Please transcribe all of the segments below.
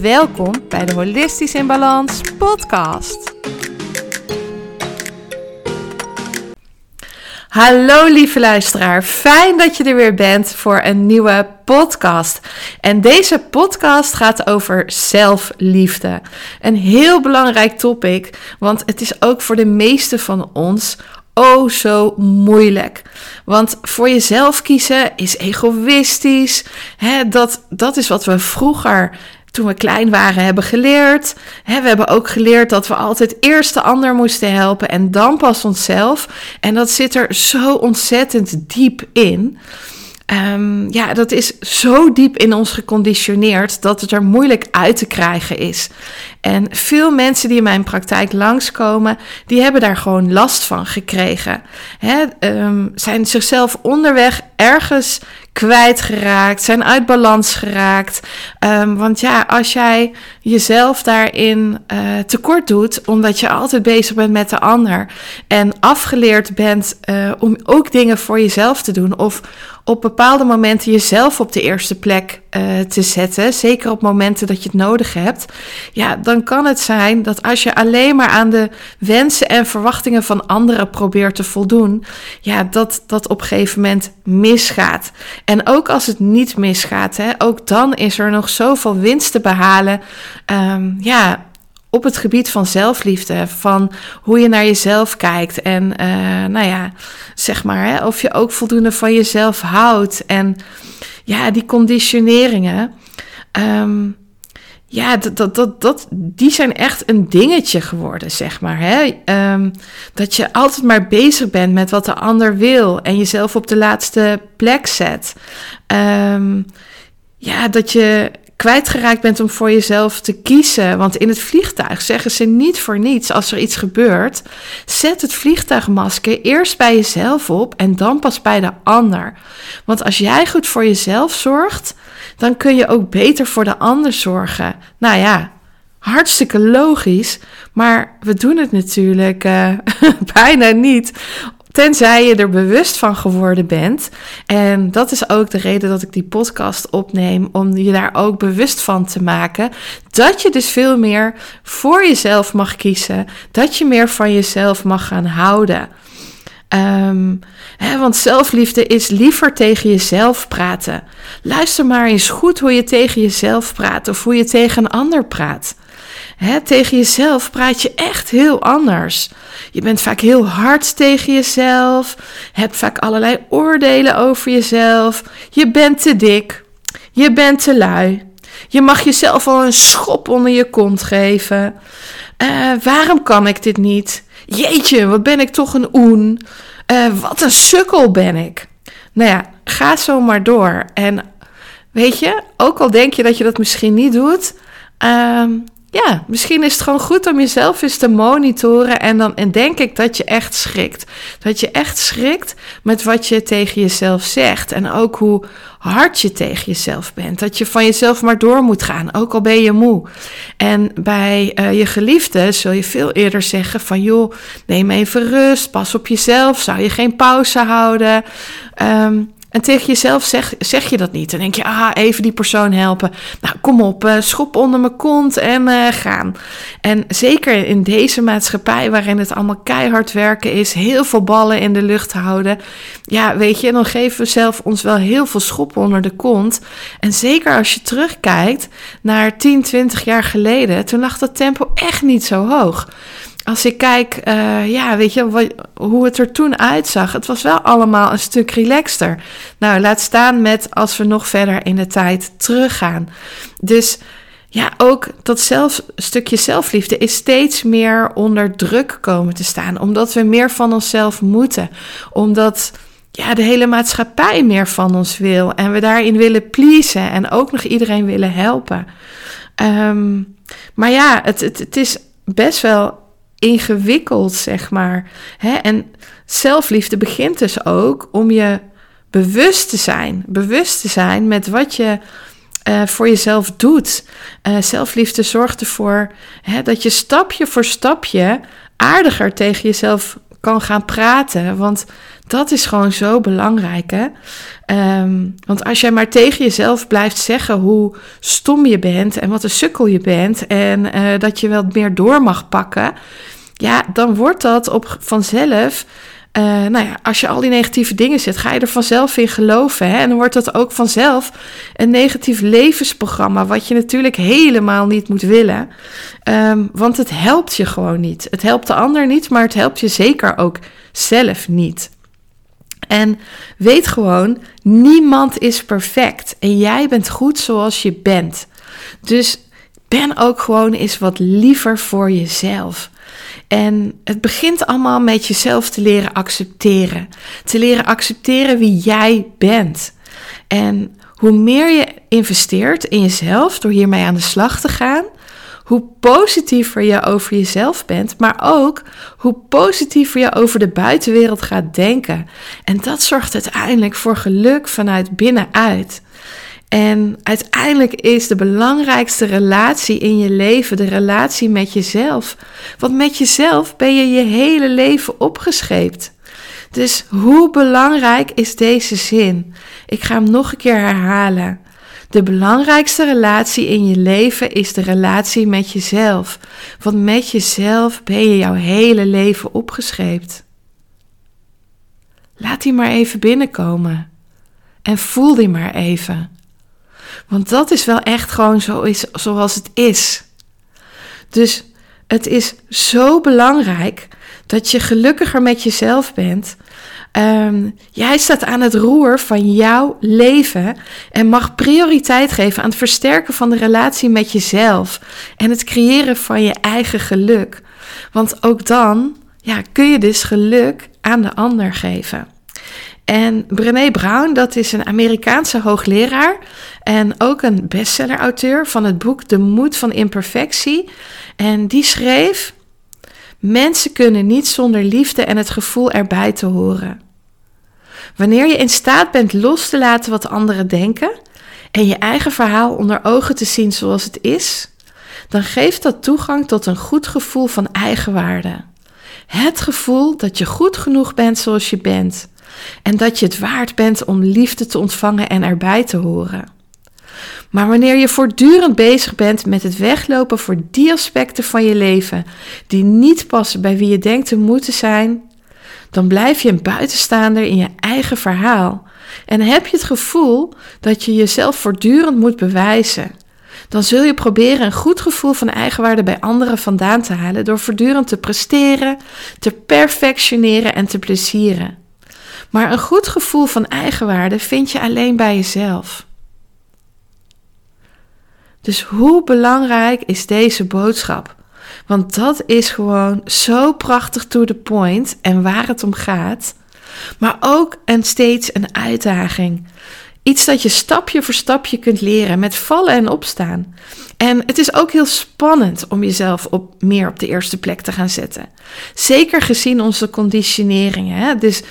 Welkom bij de Holistisch in Balans podcast. Hallo lieve luisteraar, fijn dat je er weer bent voor een nieuwe podcast. En deze podcast gaat over zelfliefde. Een heel belangrijk topic, want het is ook voor de meeste van ons oh zo moeilijk. Want voor jezelf kiezen is egoïstisch. Hè, dat, dat is wat we vroeger toen we klein waren hebben geleerd. we hebben ook geleerd dat we altijd eerst de ander moesten helpen en dan pas onszelf. En dat zit er zo ontzettend diep in. Um, ja, dat is zo diep in ons geconditioneerd dat het er moeilijk uit te krijgen is. En veel mensen die in mijn praktijk langskomen, die hebben daar gewoon last van gekregen. He, um, zijn zichzelf onderweg ergens kwijtgeraakt, zijn uit balans geraakt. Um, want ja, als jij jezelf daarin uh, tekort doet, omdat je altijd bezig bent met de ander en afgeleerd bent uh, om ook dingen voor jezelf te doen of op bepaalde momenten jezelf op de eerste plek uh, te zetten, zeker op momenten dat je het nodig hebt, ja, dan kan het zijn dat als je alleen maar aan de wensen en verwachtingen van anderen probeert te voldoen, ja, dat dat op een gegeven moment misgaat. En ook als het niet misgaat, hè, ook dan is er nog zoveel winst te behalen. Um, ja, op het gebied van zelfliefde, van hoe je naar jezelf kijkt en uh, nou ja, zeg maar, hè, of je ook voldoende van jezelf houdt en ja, die conditioneringen. Um, ja, dat, dat, dat, dat, die zijn echt een dingetje geworden, zeg maar. Hè? Um, dat je altijd maar bezig bent met wat de ander wil en jezelf op de laatste plek zet. Um, ja, dat je kwijtgeraakt bent om voor jezelf te kiezen. Want in het vliegtuig zeggen ze niet voor niets als er iets gebeurt. Zet het vliegtuigmasker eerst bij jezelf op en dan pas bij de ander. Want als jij goed voor jezelf zorgt, dan kun je ook beter voor de ander zorgen. Nou ja, hartstikke logisch, maar we doen het natuurlijk uh, bijna niet. Tenzij je er bewust van geworden bent. En dat is ook de reden dat ik die podcast opneem. Om je daar ook bewust van te maken. Dat je dus veel meer voor jezelf mag kiezen. Dat je meer van jezelf mag gaan houden. Um, hè, want zelfliefde is liever tegen jezelf praten. Luister maar eens goed hoe je tegen jezelf praat of hoe je tegen een ander praat. Hè, tegen jezelf praat je echt heel anders. Je bent vaak heel hard tegen jezelf, hebt vaak allerlei oordelen over jezelf. Je bent te dik, je bent te lui. Je mag jezelf al een schop onder je kont geven. Uh, waarom kan ik dit niet? Jeetje, wat ben ik toch een oen? Uh, wat een sukkel ben ik. Nou ja, ga zo maar door. En weet je, ook al denk je dat je dat misschien niet doet, uh, ja, misschien is het gewoon goed om jezelf eens te monitoren. En dan en denk ik dat je echt schrikt. Dat je echt schrikt met wat je tegen jezelf zegt. En ook hoe hard je tegen jezelf bent. Dat je van jezelf maar door moet gaan, ook al ben je moe. En bij uh, je geliefde zul je veel eerder zeggen van joh, neem even rust, pas op jezelf, zou je geen pauze houden. Um, en tegen jezelf zeg, zeg je dat niet. Dan denk je, ah, even die persoon helpen. Nou, kom op, uh, schop onder mijn kont en uh, gaan. En zeker in deze maatschappij waarin het allemaal keihard werken is, heel veel ballen in de lucht houden. Ja, weet je, dan geven we zelf ons wel heel veel schop onder de kont. En zeker als je terugkijkt naar 10, 20 jaar geleden, toen lag dat tempo echt niet zo hoog als ik kijk, uh, ja, weet je, hoe het er toen uitzag. Het was wel allemaal een stuk relaxter. Nou, laat staan met als we nog verder in de tijd teruggaan. Dus ja, ook dat zelf, stukje zelfliefde is steeds meer onder druk komen te staan. Omdat we meer van onszelf moeten. Omdat ja, de hele maatschappij meer van ons wil. En we daarin willen pleasen en ook nog iedereen willen helpen. Um, maar ja, het, het, het is best wel ingewikkeld, zeg maar. Hè? En zelfliefde begint dus ook om je bewust te zijn. Bewust te zijn met wat je uh, voor jezelf doet. Uh, zelfliefde zorgt ervoor hè, dat je stapje voor stapje aardiger tegen jezelf kan gaan praten. Want dat is gewoon zo belangrijk. Hè? Um, want als jij maar tegen jezelf blijft zeggen hoe stom je bent en wat een sukkel je bent en uh, dat je wel meer door mag pakken, ja, dan wordt dat op vanzelf uh, nou ja, als je al die negatieve dingen zet, ga je er vanzelf in geloven. Hè? En dan wordt dat ook vanzelf een negatief levensprogramma, wat je natuurlijk helemaal niet moet willen. Um, want het helpt je gewoon niet. Het helpt de ander niet, maar het helpt je zeker ook zelf niet. En weet gewoon, niemand is perfect. En jij bent goed zoals je bent. Dus ben ook gewoon eens wat liever voor jezelf. En het begint allemaal met jezelf te leren accepteren. Te leren accepteren wie jij bent. En hoe meer je investeert in jezelf door hiermee aan de slag te gaan, hoe positiever je over jezelf bent, maar ook hoe positiever je over de buitenwereld gaat denken. En dat zorgt uiteindelijk voor geluk vanuit binnenuit. En uiteindelijk is de belangrijkste relatie in je leven de relatie met jezelf. Want met jezelf ben je je hele leven opgescheept. Dus hoe belangrijk is deze zin? Ik ga hem nog een keer herhalen. De belangrijkste relatie in je leven is de relatie met jezelf. Want met jezelf ben je jouw hele leven opgescheept. Laat die maar even binnenkomen. En voel die maar even. Want dat is wel echt gewoon zo is, zoals het is. Dus het is zo belangrijk dat je gelukkiger met jezelf bent. Um, jij staat aan het roer van jouw leven en mag prioriteit geven aan het versterken van de relatie met jezelf en het creëren van je eigen geluk. Want ook dan ja, kun je dus geluk aan de ander geven. En Brené Brown, dat is een Amerikaanse hoogleraar en ook een bestseller-auteur van het boek De Moed van Imperfectie. En die schreef: Mensen kunnen niet zonder liefde en het gevoel erbij te horen. Wanneer je in staat bent los te laten wat anderen denken en je eigen verhaal onder ogen te zien zoals het is, dan geeft dat toegang tot een goed gevoel van eigenwaarde. Het gevoel dat je goed genoeg bent zoals je bent en dat je het waard bent om liefde te ontvangen en erbij te horen. Maar wanneer je voortdurend bezig bent met het weglopen voor die aspecten van je leven die niet passen bij wie je denkt te moeten zijn, dan blijf je een buitenstaander in je eigen verhaal en heb je het gevoel dat je jezelf voortdurend moet bewijzen. Dan zul je proberen een goed gevoel van eigenwaarde bij anderen vandaan te halen door voortdurend te presteren, te perfectioneren en te plezieren. Maar een goed gevoel van eigenwaarde vind je alleen bij jezelf. Dus hoe belangrijk is deze boodschap? Want dat is gewoon zo prachtig to the point en waar het om gaat. Maar ook en steeds een uitdaging. Iets dat je stapje voor stapje kunt leren met vallen en opstaan. En het is ook heel spannend om jezelf op, meer op de eerste plek te gaan zetten. Zeker gezien onze conditioneringen. Dus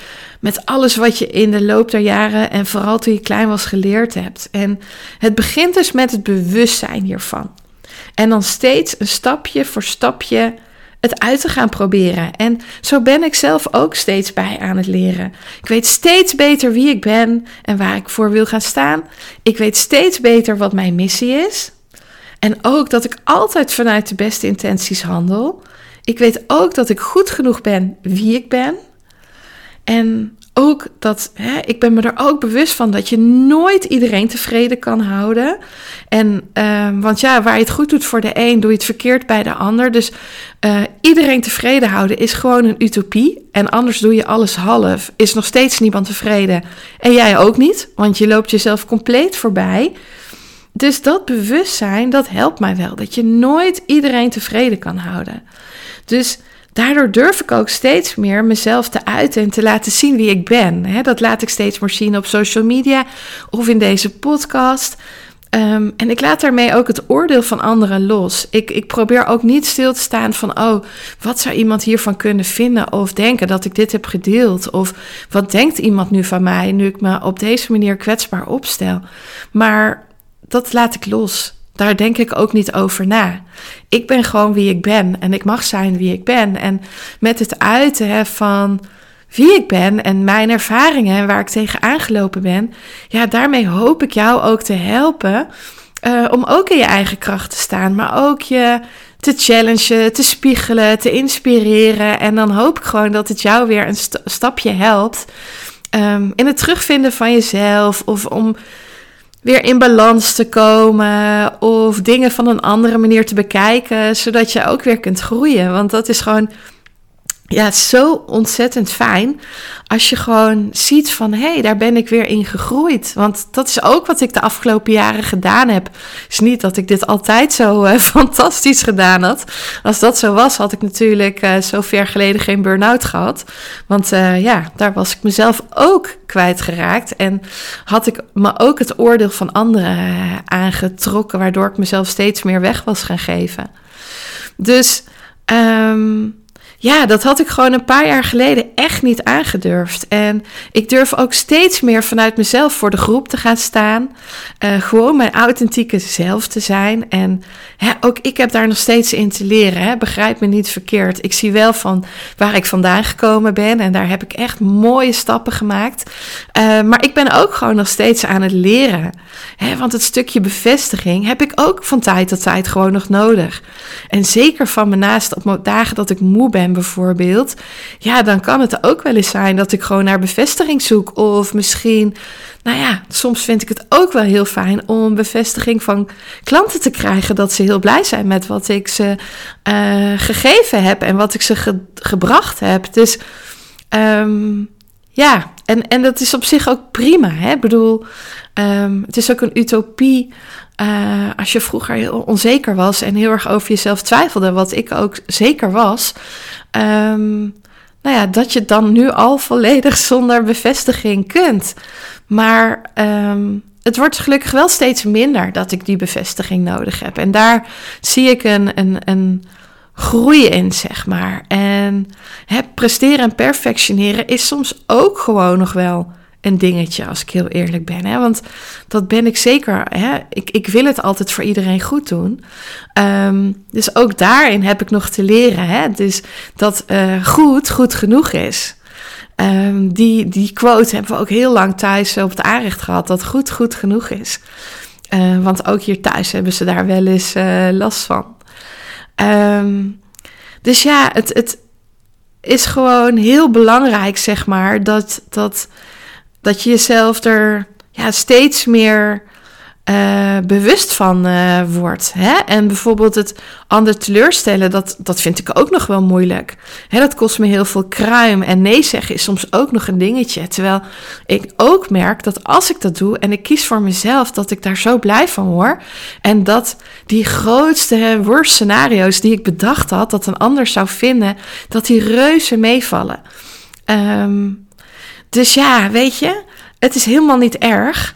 met alles wat je in de loop der jaren en vooral toen je klein was geleerd hebt. En het begint dus met het bewustzijn hiervan. En dan steeds een stapje voor stapje het uit te gaan proberen. En zo ben ik zelf ook steeds bij aan het leren. Ik weet steeds beter wie ik ben en waar ik voor wil gaan staan. Ik weet steeds beter wat mijn missie is. En ook dat ik altijd vanuit de beste intenties handel. Ik weet ook dat ik goed genoeg ben wie ik ben. En ook dat, hè, ik ben me er ook bewust van dat je nooit iedereen tevreden kan houden. En, uh, want ja, waar je het goed doet voor de een, doe je het verkeerd bij de ander. Dus uh, iedereen tevreden houden is gewoon een utopie. En anders doe je alles half, is nog steeds niemand tevreden. En jij ook niet, want je loopt jezelf compleet voorbij. Dus dat bewustzijn, dat helpt mij wel. Dat je nooit iedereen tevreden kan houden. Dus daardoor durf ik ook steeds meer mezelf te uiten en te laten zien wie ik ben. Dat laat ik steeds meer zien op social media of in deze podcast. Ehm, en ik laat daarmee ook het oordeel van anderen los. Ik, ik probeer ook niet stil te staan van, oh, wat zou iemand hiervan kunnen vinden of denken dat ik dit heb gedeeld? Of wat denkt iemand nu van mij nu ik me op deze manier kwetsbaar opstel? Maar dat laat ik los. Daar denk ik ook niet over na. Ik ben gewoon wie ik ben en ik mag zijn wie ik ben. En met het uiten van wie ik ben en mijn ervaringen en waar ik tegen aangelopen ben, ja, daarmee hoop ik jou ook te helpen uh, om ook in je eigen kracht te staan, maar ook je te challengen, te spiegelen, te inspireren. En dan hoop ik gewoon dat het jou weer een st stapje helpt um, in het terugvinden van jezelf of om weer in balans te komen of dingen van een andere manier te bekijken, zodat je ook weer kunt groeien. Want dat is gewoon ja, zo ontzettend fijn als je gewoon ziet van hé, hey, daar ben ik weer in gegroeid. Want dat is ook wat ik de afgelopen jaren gedaan heb. is niet dat ik dit altijd zo uh, fantastisch gedaan had. Als dat zo was, had ik natuurlijk uh, zo ver geleden geen burn-out gehad. Want uh, ja, daar was ik mezelf ook kwijtgeraakt. En had ik me ook het oordeel van anderen aangetrokken, waardoor ik mezelf steeds meer weg was gaan geven. Dus. Um, ja, dat had ik gewoon een paar jaar geleden echt niet aangedurfd. En ik durf ook steeds meer vanuit mezelf voor de groep te gaan staan. Uh, gewoon mijn authentieke zelf te zijn. En hè, ook ik heb daar nog steeds in te leren. Hè. Begrijp me niet verkeerd. Ik zie wel van waar ik vandaan gekomen ben. En daar heb ik echt mooie stappen gemaakt. Uh, maar ik ben ook gewoon nog steeds aan het leren. Hè, want het stukje bevestiging heb ik ook van tijd tot tijd gewoon nog nodig. En zeker van me naast op dagen dat ik moe ben bijvoorbeeld, ja, dan kan het ook wel eens zijn dat ik gewoon naar bevestiging zoek. Of misschien, nou ja, soms vind ik het ook wel heel fijn om bevestiging van klanten te krijgen dat ze heel blij zijn met wat ik ze uh, gegeven heb en wat ik ze ge gebracht heb. Dus um, ja, en, en dat is op zich ook prima. Hè? Ik bedoel, um, het is ook een utopie uh, als je vroeger heel onzeker was en heel erg over jezelf twijfelde, wat ik ook zeker was. Um, nou ja, dat je dan nu al volledig zonder bevestiging kunt. Maar um, het wordt gelukkig wel steeds minder dat ik die bevestiging nodig heb. En daar zie ik een, een, een groei in, zeg maar. En hè, presteren en perfectioneren is soms ook gewoon nog wel een dingetje, als ik heel eerlijk ben. Hè? Want dat ben ik zeker. Hè? Ik, ik wil het altijd voor iedereen goed doen. Um, dus ook daarin heb ik nog te leren. Hè? Dus dat uh, goed, goed genoeg is. Um, die, die quote hebben we ook heel lang thuis op het aanrecht gehad. Dat goed, goed genoeg is. Uh, want ook hier thuis hebben ze daar wel eens uh, last van. Um, dus ja, het, het is gewoon heel belangrijk, zeg maar, dat. dat dat je jezelf er ja, steeds meer uh, bewust van uh, wordt. Hè? En bijvoorbeeld het ander teleurstellen, dat, dat vind ik ook nog wel moeilijk. Hè, dat kost me heel veel kruim. En nee zeggen is soms ook nog een dingetje. Terwijl ik ook merk dat als ik dat doe en ik kies voor mezelf, dat ik daar zo blij van word. En dat die grootste, worst scenario's die ik bedacht had, dat een ander zou vinden, dat die reuze meevallen. Um, dus ja, weet je, het is helemaal niet erg.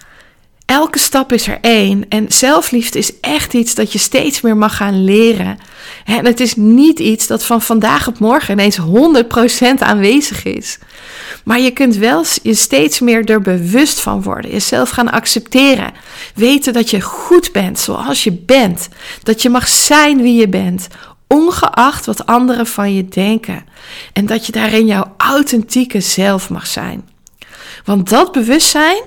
Elke stap is er één. En zelfliefde is echt iets dat je steeds meer mag gaan leren. En het is niet iets dat van vandaag op morgen ineens 100% aanwezig is. Maar je kunt wel je steeds meer er bewust van worden. Jezelf gaan accepteren. Weten dat je goed bent zoals je bent. Dat je mag zijn wie je bent ongeacht wat anderen van je denken. En dat je daarin jouw authentieke zelf mag zijn. Want dat bewustzijn,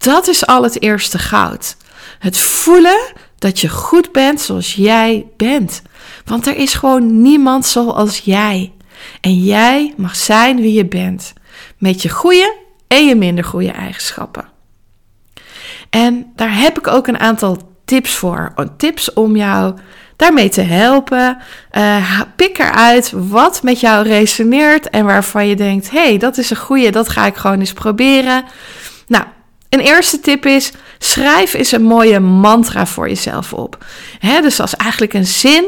dat is al het eerste goud. Het voelen dat je goed bent zoals jij bent. Want er is gewoon niemand zoals jij. En jij mag zijn wie je bent. Met je goede en je minder goede eigenschappen. En daar heb ik ook een aantal tips voor. Tips om jou daarmee te helpen. Uh, pik eruit wat met jou resoneert en waarvan je denkt: hé, hey, dat is een goede, dat ga ik gewoon eens proberen. Nou, een eerste tip is: schrijf eens een mooie mantra voor jezelf op. He, dus als eigenlijk een zin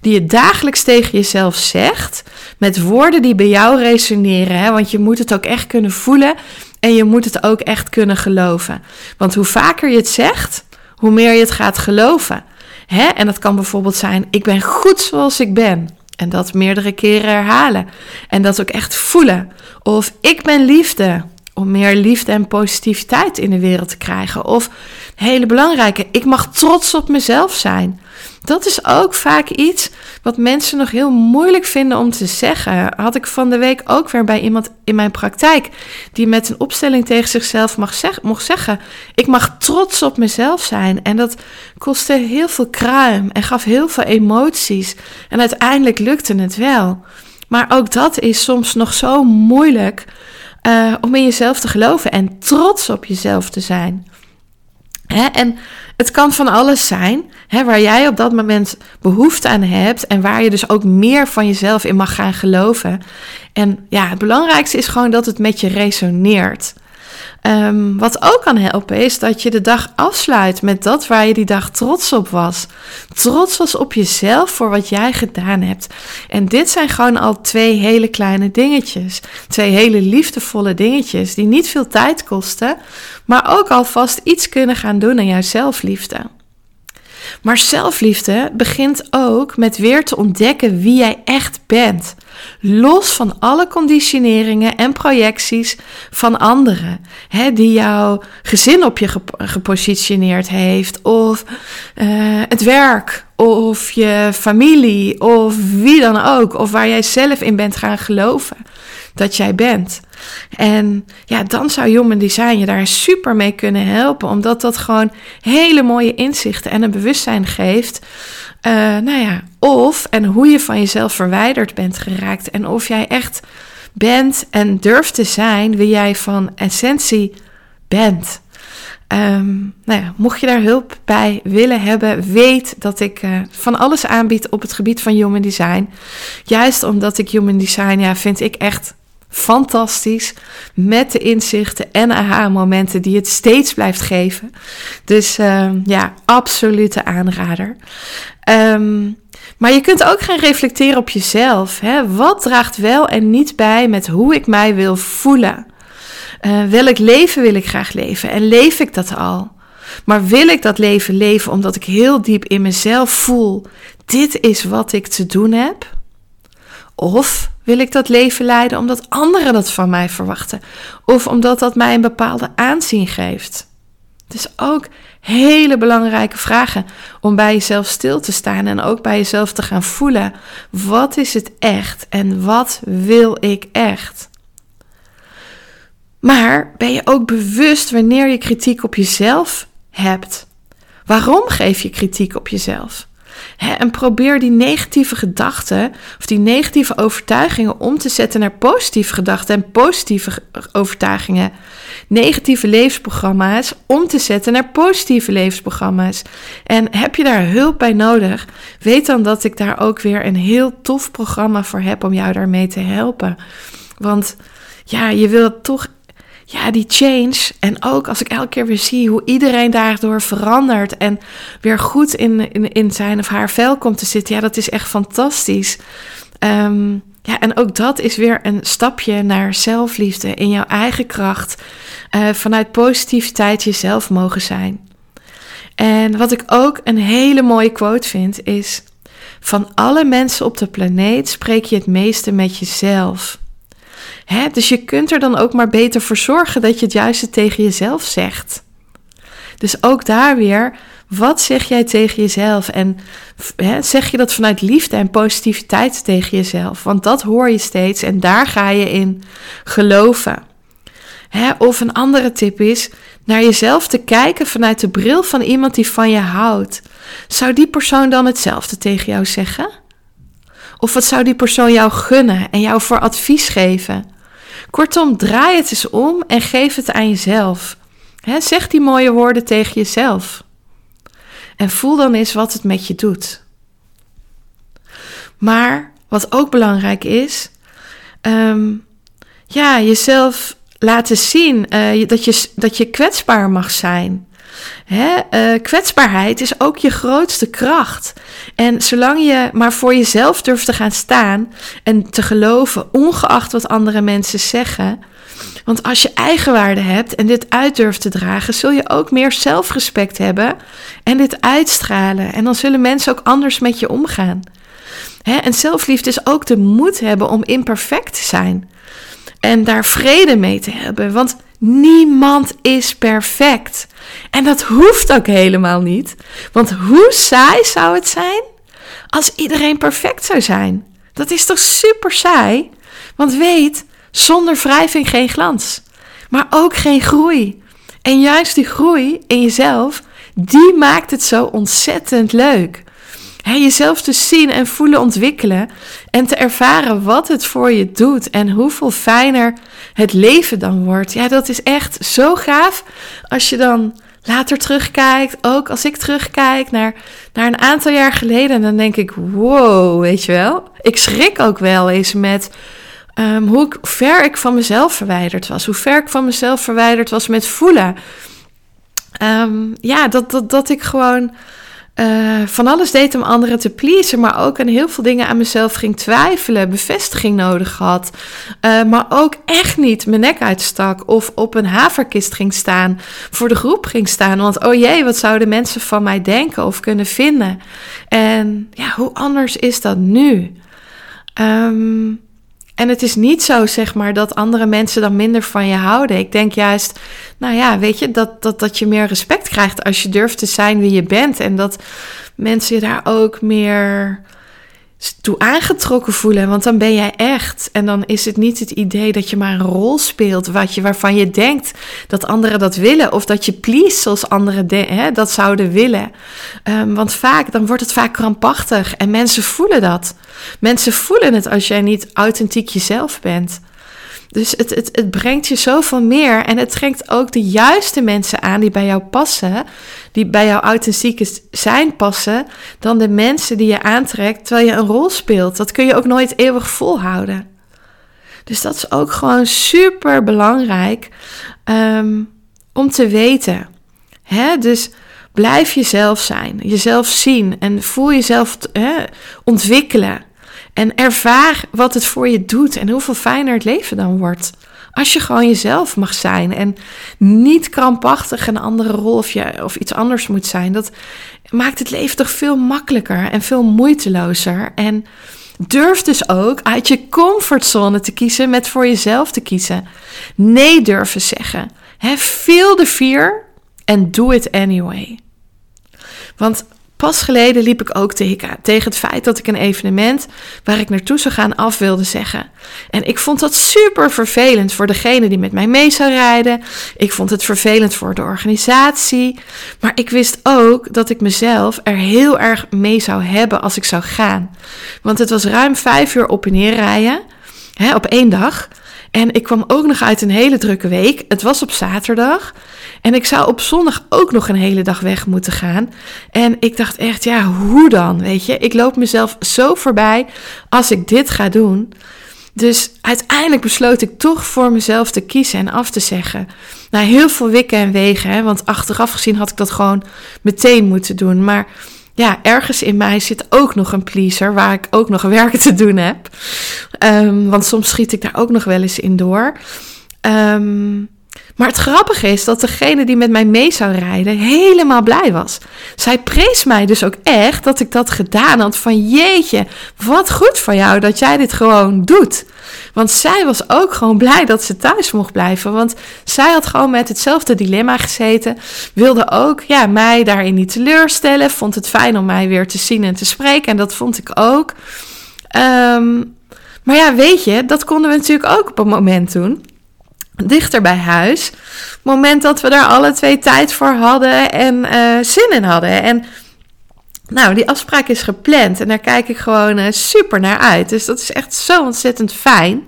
die je dagelijks tegen jezelf zegt, met woorden die bij jou resoneren. Want je moet het ook echt kunnen voelen en je moet het ook echt kunnen geloven. Want hoe vaker je het zegt, hoe meer je het gaat geloven. En dat kan bijvoorbeeld zijn: ik ben goed zoals ik ben. En dat meerdere keren herhalen. En dat ook echt voelen. Of ik ben liefde. Om meer liefde en positiviteit in de wereld te krijgen. Of hele belangrijke, ik mag trots op mezelf zijn. Dat is ook vaak iets wat mensen nog heel moeilijk vinden om te zeggen. Had ik van de week ook weer bij iemand in mijn praktijk die met een opstelling tegen zichzelf mag mocht zeggen: Ik mag trots op mezelf zijn. En dat kostte heel veel kruim en gaf heel veel emoties. En uiteindelijk lukte het wel. Maar ook dat is soms nog zo moeilijk uh, om in jezelf te geloven en trots op jezelf te zijn. Hè? En het kan van alles zijn hè, waar jij op dat moment behoefte aan hebt en waar je dus ook meer van jezelf in mag gaan geloven. En ja, het belangrijkste is gewoon dat het met je resoneert. Um, wat ook kan helpen is dat je de dag afsluit met dat waar je die dag trots op was. Trots was op jezelf voor wat jij gedaan hebt. En dit zijn gewoon al twee hele kleine dingetjes. Twee hele liefdevolle dingetjes die niet veel tijd kosten, maar ook alvast iets kunnen gaan doen aan jouw zelfliefde. Maar zelfliefde begint ook met weer te ontdekken wie jij echt bent. Los van alle conditioneringen en projecties van anderen. Hè, die jouw gezin op je gepositioneerd heeft. Of uh, het werk. Of je familie. Of wie dan ook. Of waar jij zelf in bent gaan geloven dat jij bent. En ja, dan zou Human Design je daar super mee kunnen helpen, omdat dat gewoon hele mooie inzichten en een bewustzijn geeft. Uh, nou ja, of en hoe je van jezelf verwijderd bent geraakt en of jij echt bent en durft te zijn wie jij van essentie bent. Um, nou ja, mocht je daar hulp bij willen hebben, weet dat ik uh, van alles aanbied op het gebied van human design. Juist omdat ik human design, ja, vind ik echt fantastisch. Met de inzichten en aha-momenten die het steeds blijft geven. Dus uh, ja, absolute aanrader. Um, maar je kunt ook gaan reflecteren op jezelf. Hè? Wat draagt wel en niet bij met hoe ik mij wil voelen? Uh, welk leven wil ik graag leven? En leef ik dat al? Maar wil ik dat leven leven omdat ik heel diep in mezelf voel: dit is wat ik te doen heb? Of wil ik dat leven leiden omdat anderen dat van mij verwachten? Of omdat dat mij een bepaalde aanzien geeft? Dus ook hele belangrijke vragen om bij jezelf stil te staan en ook bij jezelf te gaan voelen. Wat is het echt en wat wil ik echt? Maar ben je ook bewust wanneer je kritiek op jezelf hebt? Waarom geef je kritiek op jezelf? En probeer die negatieve gedachten of die negatieve overtuigingen om te zetten naar positieve gedachten en positieve overtuigingen. Negatieve levensprogramma's om te zetten naar positieve levensprogramma's. En heb je daar hulp bij nodig? Weet dan dat ik daar ook weer een heel tof programma voor heb om jou daarmee te helpen. Want ja, je wilt toch ja, die change. En ook als ik elke keer weer zie hoe iedereen daardoor verandert en weer goed in, in, in zijn of haar vel komt te zitten. Ja, dat is echt fantastisch. Um, ja, en ook dat is weer een stapje naar zelfliefde in jouw eigen kracht. Uh, vanuit positiviteit jezelf mogen zijn. En wat ik ook een hele mooie quote vind is: Van alle mensen op de planeet spreek je het meeste met jezelf. Hè? Dus je kunt er dan ook maar beter voor zorgen dat je het juiste tegen jezelf zegt. Dus ook daar weer, wat zeg jij tegen jezelf? En hè, zeg je dat vanuit liefde en positiviteit tegen jezelf? Want dat hoor je steeds en daar ga je in geloven. Hè? Of een andere tip is naar jezelf te kijken vanuit de bril van iemand die van je houdt. Zou die persoon dan hetzelfde tegen jou zeggen? Of wat zou die persoon jou gunnen en jou voor advies geven? Kortom, draai het eens om en geef het aan jezelf. zeg die mooie woorden tegen jezelf. En voel dan eens wat het met je doet. Maar wat ook belangrijk is, ehm, ja, jezelf laten zien uh, dat, je, dat je kwetsbaar mag zijn. Hè? Uh, kwetsbaarheid is ook je grootste kracht. En zolang je maar voor jezelf durft te gaan staan en te geloven, ongeacht wat andere mensen zeggen, Want als je eigenwaarde hebt en dit uit durft te dragen, zul je ook meer zelfrespect hebben en dit uitstralen. En dan zullen mensen ook anders met je omgaan. Hè? En zelfliefde is ook de moed hebben om imperfect te zijn. En daar vrede mee te hebben. Want niemand is perfect. En dat hoeft ook helemaal niet. Want hoe saai zou het zijn als iedereen perfect zou zijn? Dat is toch super saai? Want weet, zonder wrijving geen glans, maar ook geen groei. En juist die groei in jezelf, die maakt het zo ontzettend leuk. Jezelf te zien en voelen ontwikkelen en te ervaren wat het voor je doet en hoeveel fijner het leven dan wordt. Ja, dat is echt zo gaaf als je dan later terugkijkt. Ook als ik terugkijk naar, naar een aantal jaar geleden, dan denk ik: wow, weet je wel. Ik schrik ook wel eens met um, hoe ver ik van mezelf verwijderd was. Hoe ver ik van mezelf verwijderd was met voelen. Um, ja, dat, dat, dat ik gewoon uh, van alles deed om anderen te pleasen, maar ook aan heel veel dingen aan mezelf ging twijfelen, bevestiging nodig had, uh, maar ook echt niet mijn nek uitstak of op een haverkist ging staan, voor de groep ging staan, want oh jee, wat zouden mensen van mij denken of kunnen vinden? En ja, hoe anders is dat nu? Um, en het is niet zo, zeg maar, dat andere mensen dan minder van je houden. Ik denk juist, nou ja, weet je, dat, dat, dat je meer respect krijgt als je durft te zijn wie je bent. En dat mensen je daar ook meer toe aangetrokken voelen. Want dan ben jij echt. En dan is het niet het idee dat je maar een rol speelt wat je, waarvan je denkt dat anderen dat willen. Of dat je please zoals anderen hè, dat zouden willen. Um, want vaak, dan wordt het vaak krampachtig. En mensen voelen dat. Mensen voelen het als jij niet authentiek jezelf bent. Dus het, het, het brengt je zoveel meer. En het trekt ook de juiste mensen aan die bij jou passen. Die bij jouw authentieke zijn passen. Dan de mensen die je aantrekt terwijl je een rol speelt. Dat kun je ook nooit eeuwig volhouden. Dus dat is ook gewoon super belangrijk um, om te weten. Hè? Dus blijf jezelf zijn, jezelf zien en voel jezelf hè, ontwikkelen. En ervaar wat het voor je doet en hoeveel fijner het leven dan wordt. Als je gewoon jezelf mag zijn en niet krampachtig een andere rol of, je, of iets anders moet zijn. Dat maakt het leven toch veel makkelijker en veel moeitelozer. En durf dus ook uit je comfortzone te kiezen met voor jezelf te kiezen. Nee durven zeggen. He, feel the fear and do it anyway. Want Pas geleden liep ik ook tegen, tegen het feit dat ik een evenement waar ik naartoe zou gaan af wilde zeggen. En ik vond dat super vervelend voor degene die met mij mee zou rijden. Ik vond het vervelend voor de organisatie. Maar ik wist ook dat ik mezelf er heel erg mee zou hebben als ik zou gaan. Want het was ruim vijf uur op en neer rijden hè, op één dag. En ik kwam ook nog uit een hele drukke week. Het was op zaterdag. En ik zou op zondag ook nog een hele dag weg moeten gaan. En ik dacht echt, ja, hoe dan? Weet je, ik loop mezelf zo voorbij als ik dit ga doen. Dus uiteindelijk besloot ik toch voor mezelf te kiezen en af te zeggen. Nou, heel veel wikken en wegen, hè, want achteraf gezien had ik dat gewoon meteen moeten doen. Maar ja, ergens in mij zit ook nog een pleaser waar ik ook nog werk te doen heb. Um, want soms schiet ik daar ook nog wel eens in door. Um, maar het grappige is dat degene die met mij mee zou rijden helemaal blij was. Zij prees mij dus ook echt dat ik dat gedaan had. Van jeetje, wat goed van jou dat jij dit gewoon doet. Want zij was ook gewoon blij dat ze thuis mocht blijven. Want zij had gewoon met hetzelfde dilemma gezeten. Wilde ook ja, mij daarin niet teleurstellen. Vond het fijn om mij weer te zien en te spreken. En dat vond ik ook. Um, maar ja, weet je, dat konden we natuurlijk ook op een moment doen dichter bij huis. Moment dat we daar alle twee tijd voor hadden en uh, zin in hadden. En nou, die afspraak is gepland en daar kijk ik gewoon uh, super naar uit. Dus dat is echt zo ontzettend fijn.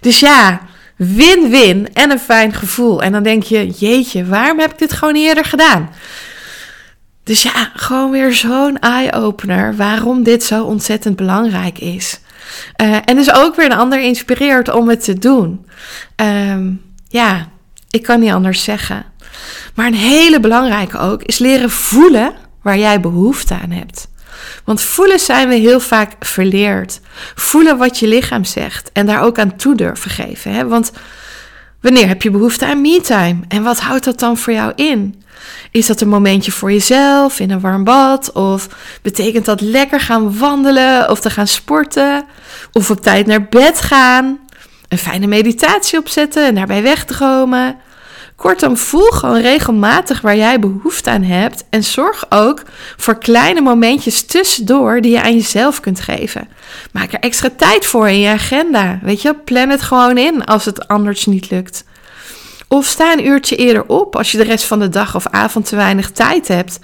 Dus ja, win-win en een fijn gevoel. En dan denk je, jeetje, waarom heb ik dit gewoon niet eerder gedaan? Dus ja, gewoon weer zo'n eye-opener waarom dit zo ontzettend belangrijk is. Uh, en dus ook weer een ander inspireert om het te doen. Um, ja, ik kan niet anders zeggen. Maar een hele belangrijke ook is leren voelen waar jij behoefte aan hebt. Want voelen zijn we heel vaak verleerd. Voelen wat je lichaam zegt en daar ook aan toe durven geven. Hè? Want Wanneer heb je behoefte aan me-time? En wat houdt dat dan voor jou in? Is dat een momentje voor jezelf in een warm bad? Of betekent dat lekker gaan wandelen of te gaan sporten? Of op tijd naar bed gaan? Een fijne meditatie opzetten en daarbij wegdromen? Kortom, voel gewoon regelmatig waar jij behoefte aan hebt en zorg ook voor kleine momentjes tussendoor die je aan jezelf kunt geven. Maak er extra tijd voor in je agenda. Weet je, plan het gewoon in als het anders niet lukt. Of sta een uurtje eerder op als je de rest van de dag of avond te weinig tijd hebt.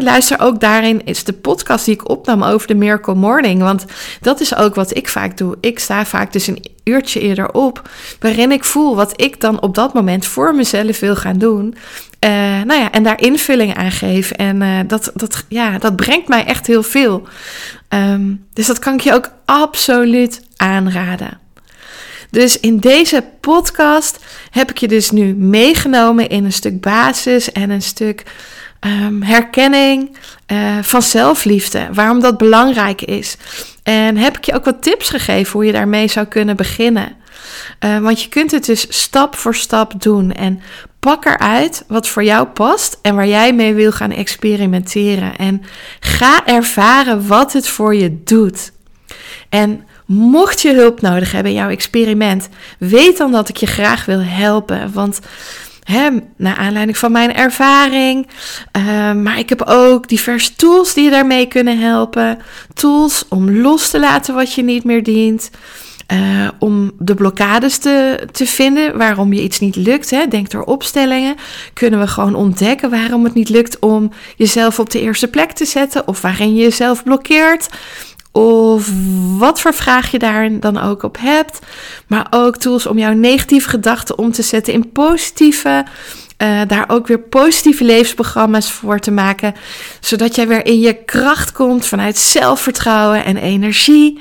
luister ook daarin is de podcast die ik opnam over de Miracle Morning. Want dat is ook wat ik vaak doe. Ik sta vaak dus een uurtje eerder op. Waarin ik voel wat ik dan op dat moment voor mezelf wil gaan doen. Uh, nou ja, en daar invulling aan geef. En uh, dat, dat, ja, dat brengt mij echt heel veel. Um, dus dat kan ik je ook absoluut aanraden. Dus in deze podcast heb ik je dus nu meegenomen in een stuk basis en een stuk um, herkenning uh, van zelfliefde. Waarom dat belangrijk is. En heb ik je ook wat tips gegeven hoe je daarmee zou kunnen beginnen. Uh, want je kunt het dus stap voor stap doen. En pak eruit wat voor jou past en waar jij mee wil gaan experimenteren. En ga ervaren wat het voor je doet. En Mocht je hulp nodig hebben in jouw experiment, weet dan dat ik je graag wil helpen. Want hè, naar aanleiding van mijn ervaring, uh, maar ik heb ook diverse tools die je daarmee kunnen helpen. Tools om los te laten wat je niet meer dient. Uh, om de blokkades te, te vinden waarom je iets niet lukt. Hè. Denk door opstellingen. Kunnen we gewoon ontdekken waarom het niet lukt om jezelf op de eerste plek te zetten. Of waarin je jezelf blokkeert. Of wat voor vraag je daar dan ook op hebt. Maar ook tools om jouw negatieve gedachten om te zetten in positieve. Uh, daar ook weer positieve levensprogramma's voor te maken. Zodat jij weer in je kracht komt vanuit zelfvertrouwen en energie.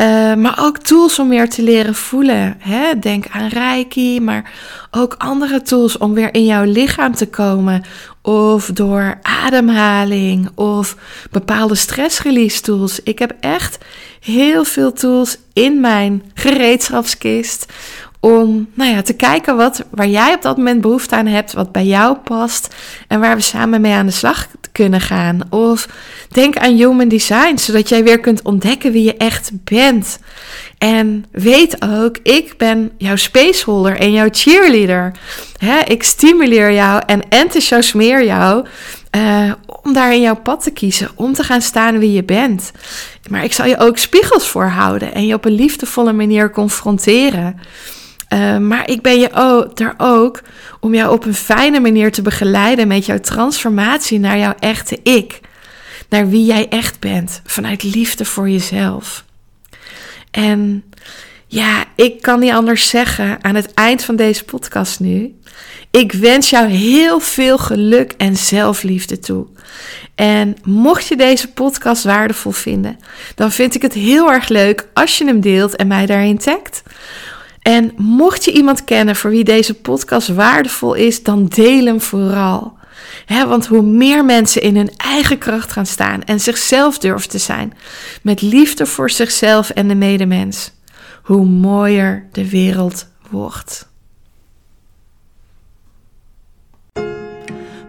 Uh, maar ook tools om weer te leren voelen. Hè? Denk aan Reiki, maar ook andere tools om weer in jouw lichaam te komen. Of door ademhaling of bepaalde stressrelease tools. Ik heb echt heel veel tools in mijn gereedschapskist om nou ja, te kijken wat, waar jij op dat moment behoefte aan hebt, wat bij jou past en waar we samen mee aan de slag kunnen gaan. Of denk aan human design, zodat jij weer kunt ontdekken wie je echt bent. En weet ook, ik ben jouw spaceholder en jouw cheerleader. ik stimuleer jou en enthousiasmeer jou uh, om daar in jouw pad te kiezen, om te gaan staan wie je bent. Maar ik zal je ook spiegels voorhouden en je op een liefdevolle manier confronteren. Uh, maar ik ben je er ook om jou op een fijne manier te begeleiden met jouw transformatie naar jouw echte ik. Naar wie jij echt bent, vanuit liefde voor jezelf. En ja, ik kan niet anders zeggen aan het eind van deze podcast nu. Ik wens jou heel veel geluk en zelfliefde toe. En mocht je deze podcast waardevol vinden, dan vind ik het heel erg leuk als je hem deelt en mij daarin tagt. En mocht je iemand kennen voor wie deze podcast waardevol is, dan deel hem vooral. want hoe meer mensen in hun eigen kracht gaan staan en zichzelf durven te zijn, met liefde voor zichzelf en de medemens, hoe mooier de wereld wordt.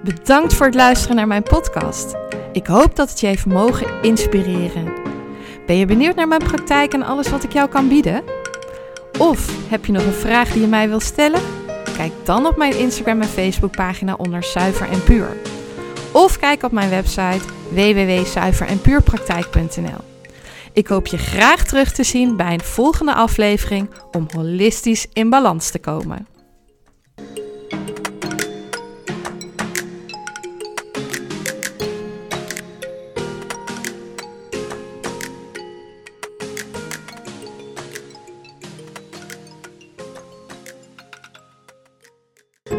Bedankt voor het luisteren naar mijn podcast. Ik hoop dat het je heeft mogen inspireren. Ben je benieuwd naar mijn praktijk en alles wat ik jou kan bieden? Of heb je nog een vraag die je mij wilt stellen? Kijk dan op mijn Instagram en Facebook pagina onder Zuiver en Puur. Of kijk op mijn website www.zuiverenpuurpraktijk.nl. Ik hoop je graag terug te zien bij een volgende aflevering om holistisch in balans te komen.